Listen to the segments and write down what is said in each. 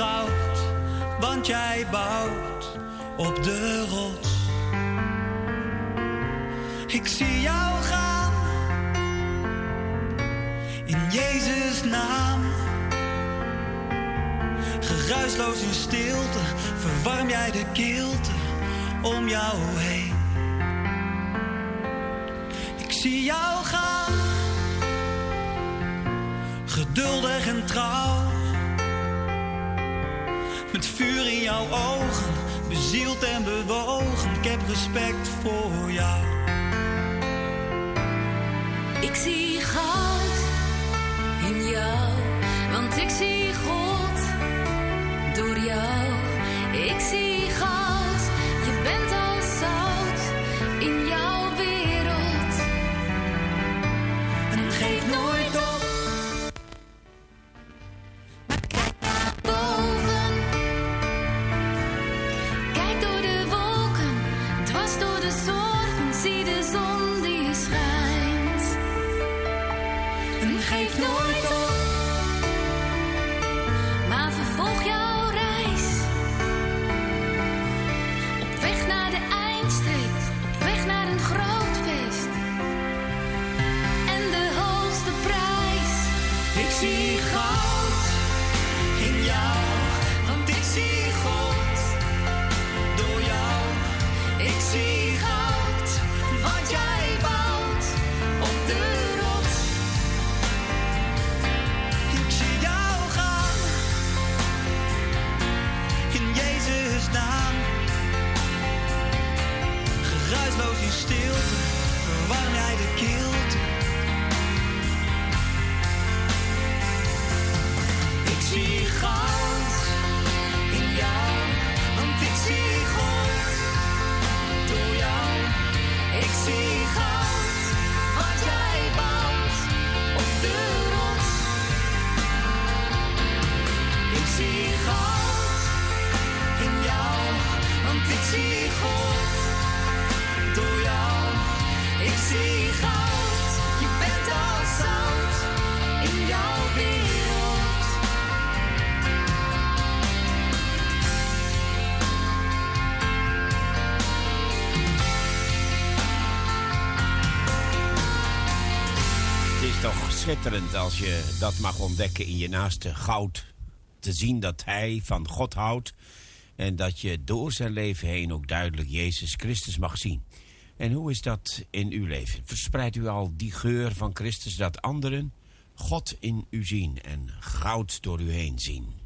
goud, want jij bouwt op de rots. Ik zie jou gaan, in Jezus' naam. Geruisloos in stilte, verwarm jij de kilte om jou heen. Ik zie jou gaan, geduldig en trouw. Met vuur in jouw ogen, bezield en bewogen. Ik heb respect voor jou. Ik zie goud in jou, want ik zie God door jou. Ik zie goud, goud in jou, want ik zie God door jou. Ik zie goud, je bent als zout in jouw wereld. Het is toch schitterend als je dat mag ontdekken in je naaste goud. Te zien dat hij van God houdt. En dat je door zijn leven heen ook duidelijk Jezus Christus mag zien. En hoe is dat in uw leven? Verspreidt u al die geur van Christus dat anderen God in u zien en goud door u heen zien?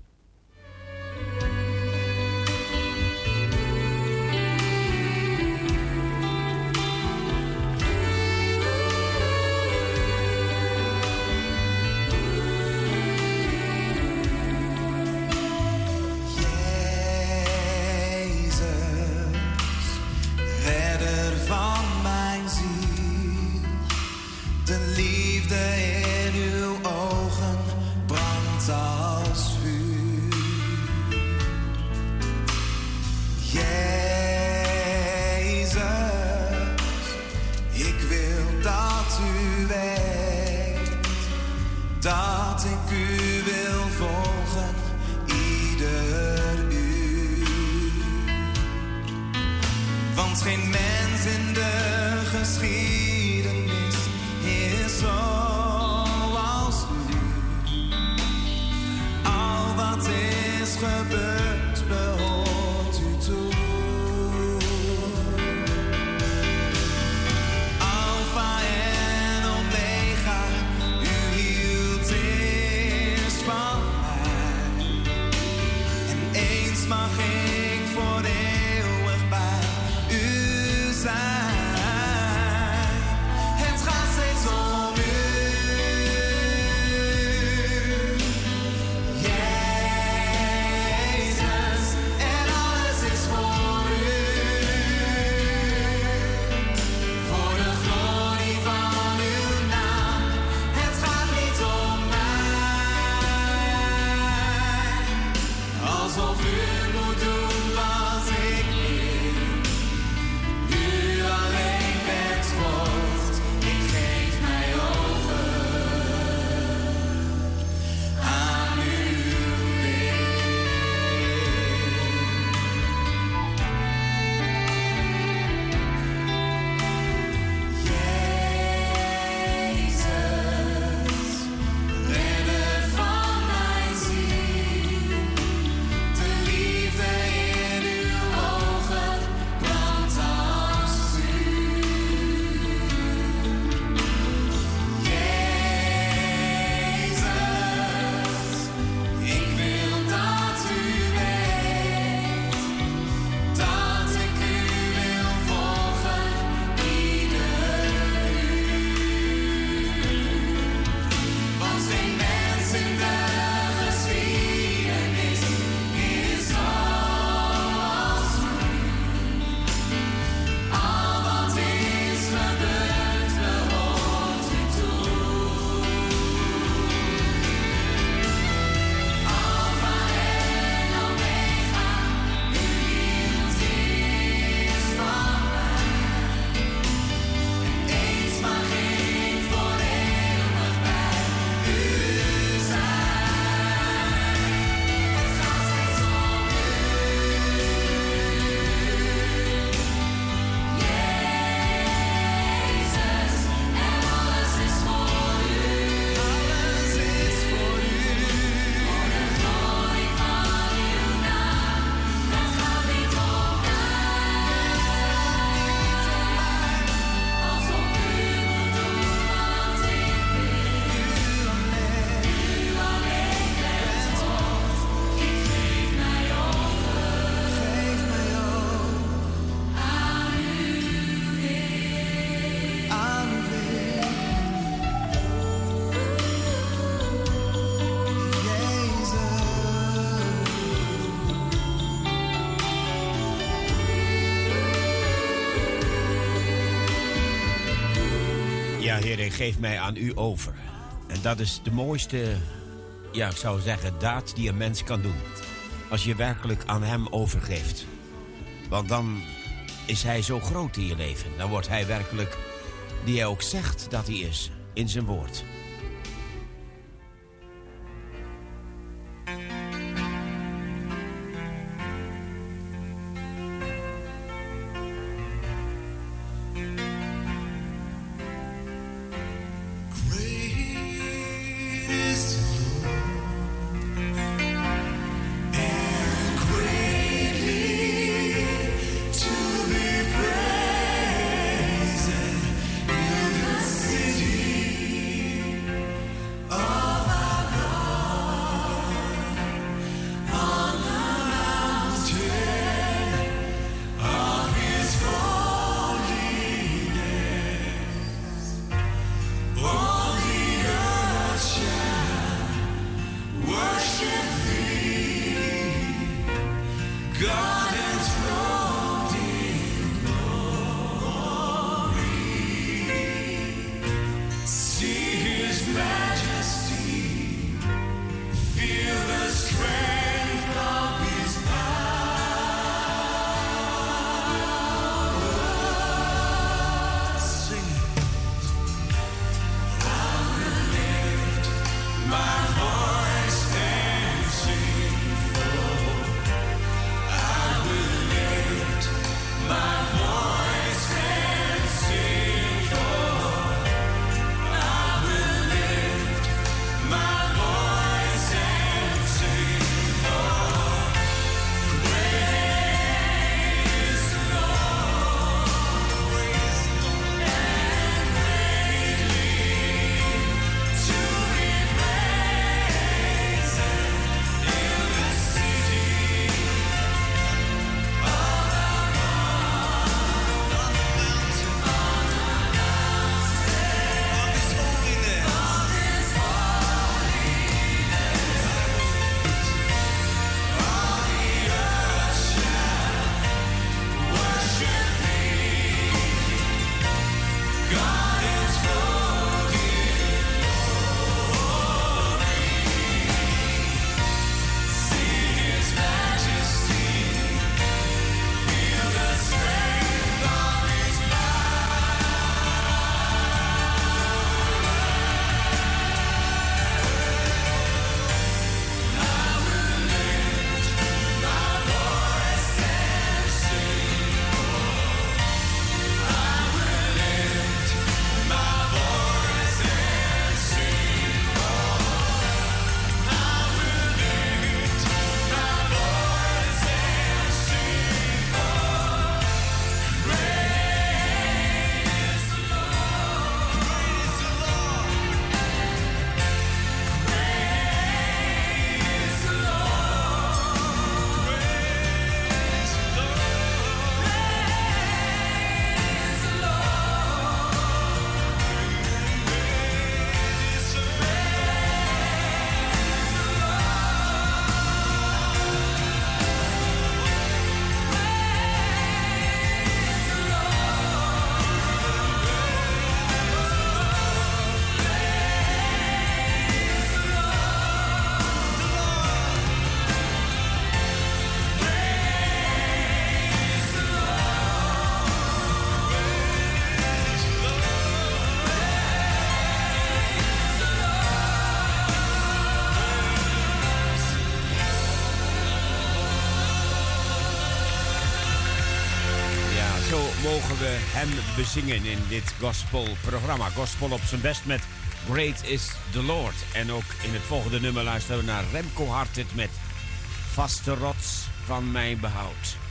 Geef mij aan u over. En dat is de mooiste, ja, ik zou zeggen, daad die een mens kan doen. Als je werkelijk aan hem overgeeft. Want dan is hij zo groot in je leven. Dan wordt hij werkelijk die hij ook zegt dat hij is in zijn woord. Hem bezingen in dit gospelprogramma. Gospel op zijn best met Great is the Lord. En ook in het volgende nummer luisteren we naar Remco Hartet met Vaste rots van mijn behoud.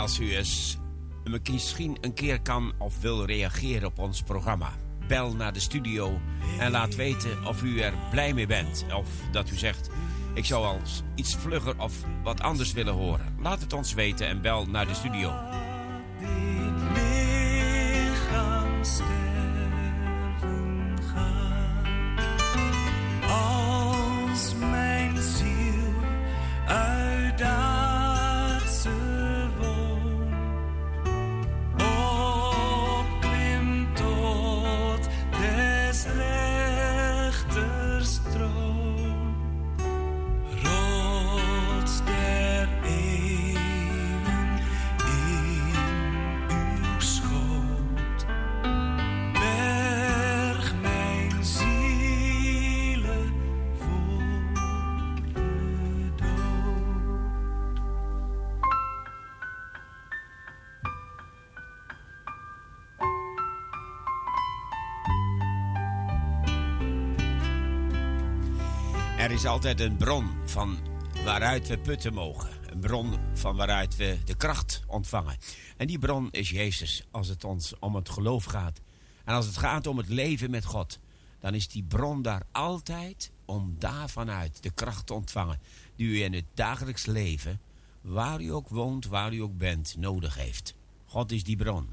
Als u eens misschien een keer kan of wil reageren op ons programma, bel naar de studio en laat weten of u er blij mee bent. Of dat u zegt, ik zou al iets vlugger of wat anders willen horen. Laat het ons weten en bel naar de studio. Is altijd een bron van waaruit we putten mogen. Een bron van waaruit we de kracht ontvangen. En die bron is Jezus als het ons om het geloof gaat. En als het gaat om het leven met God. Dan is die bron daar altijd om daarvanuit de kracht te ontvangen. Die u in het dagelijks leven, waar u ook woont, waar u ook bent, nodig heeft. God is die bron.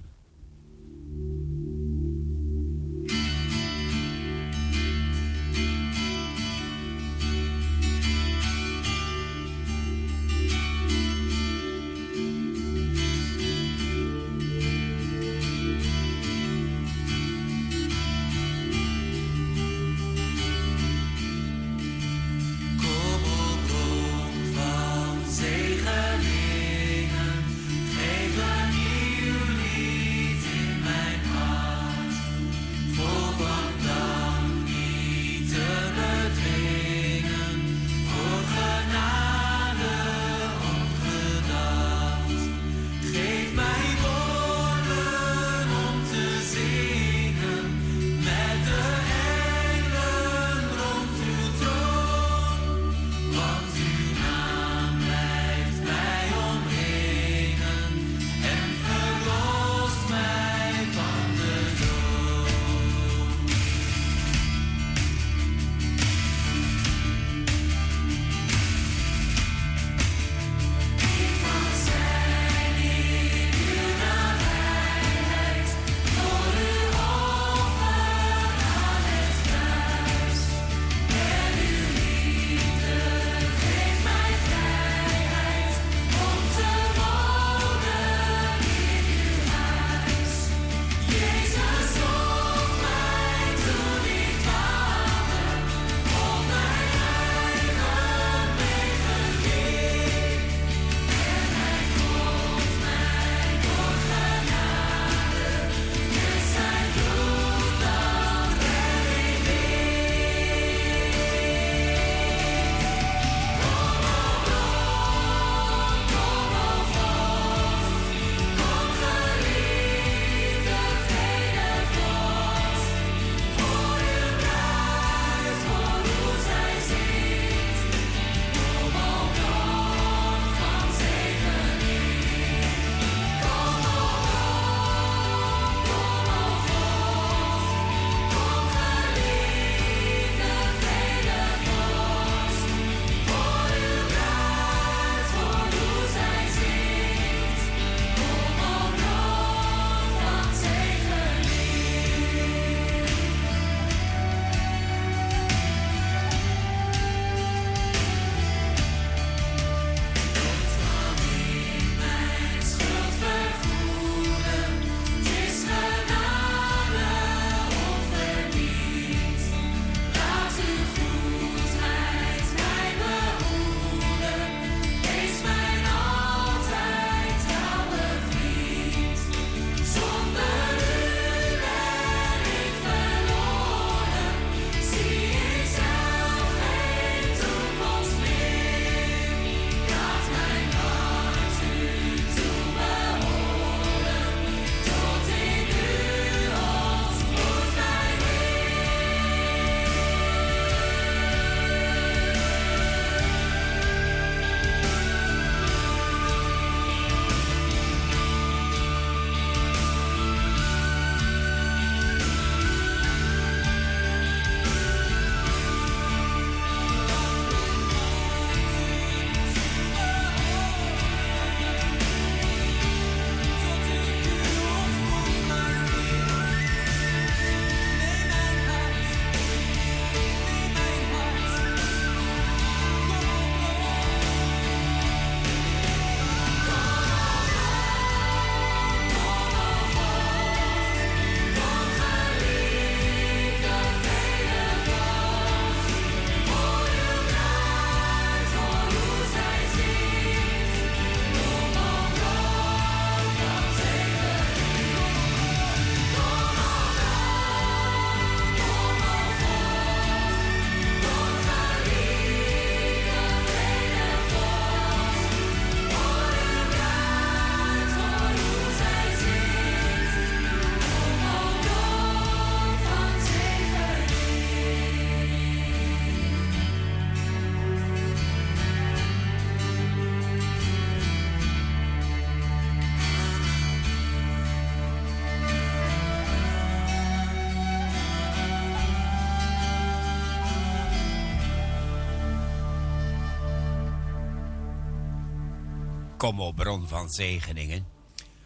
Kom, bron van zegeningen.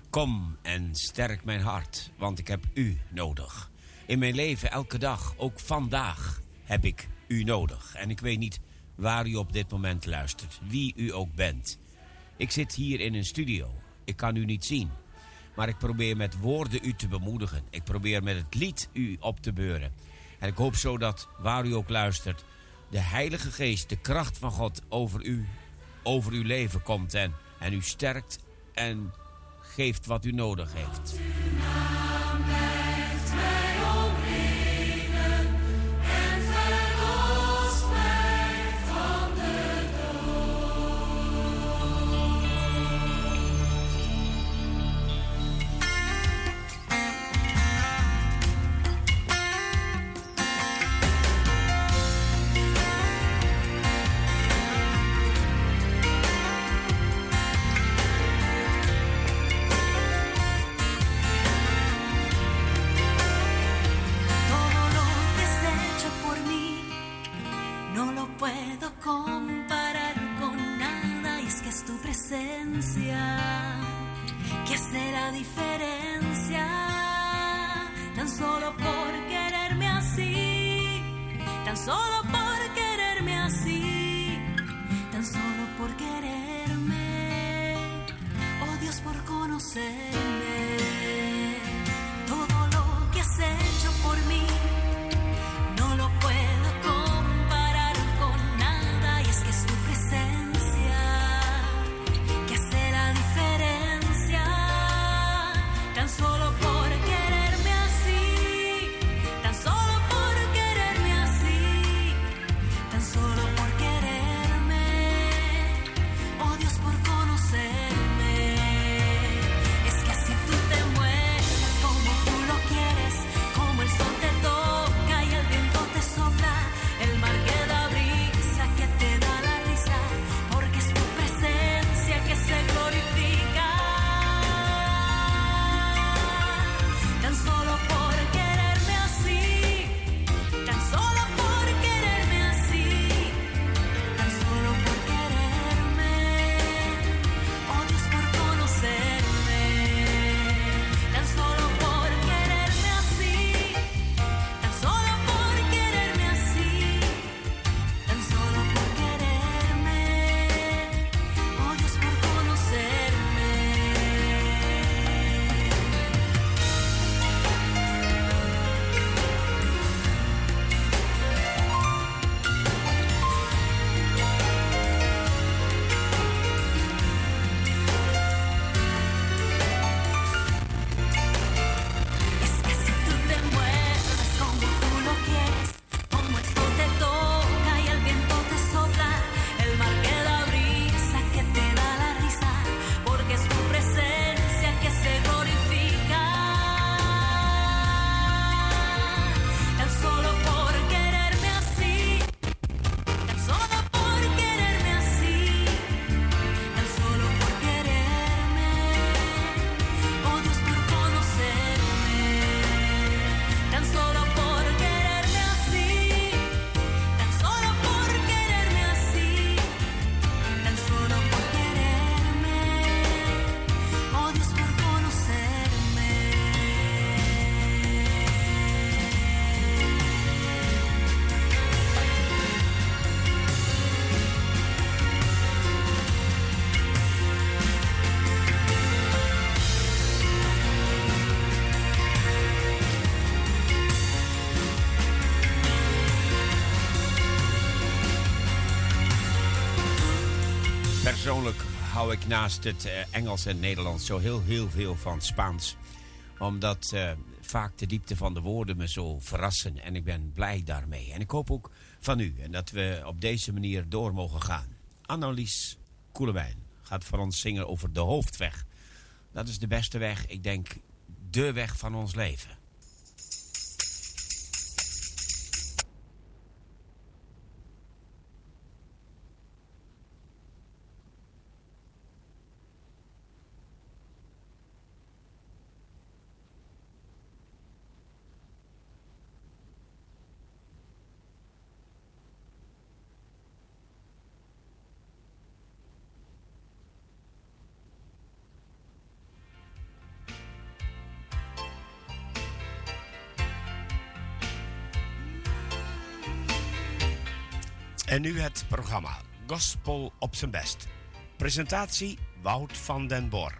Kom en sterk mijn hart, want ik heb u nodig. In mijn leven, elke dag, ook vandaag, heb ik u nodig. En ik weet niet waar u op dit moment luistert, wie u ook bent. Ik zit hier in een studio. Ik kan u niet zien. Maar ik probeer met woorden u te bemoedigen. Ik probeer met het lied u op te beuren. En ik hoop zo dat, waar u ook luistert, de Heilige Geest, de kracht van God over u, over uw leven komt en, en u sterkt en geeft wat u nodig heeft. Persoonlijk hou ik naast het eh, Engels en Nederlands zo heel, heel veel van Spaans. Omdat eh, vaak de diepte van de woorden me zo verrassen. En ik ben blij daarmee. En ik hoop ook van u. En dat we op deze manier door mogen gaan. Annelies Koelewijn gaat voor ons zingen over de hoofdweg. Dat is de beste weg. Ik denk de weg van ons leven. En nu het programma Gospel op zijn best. Presentatie Wout van den Bor.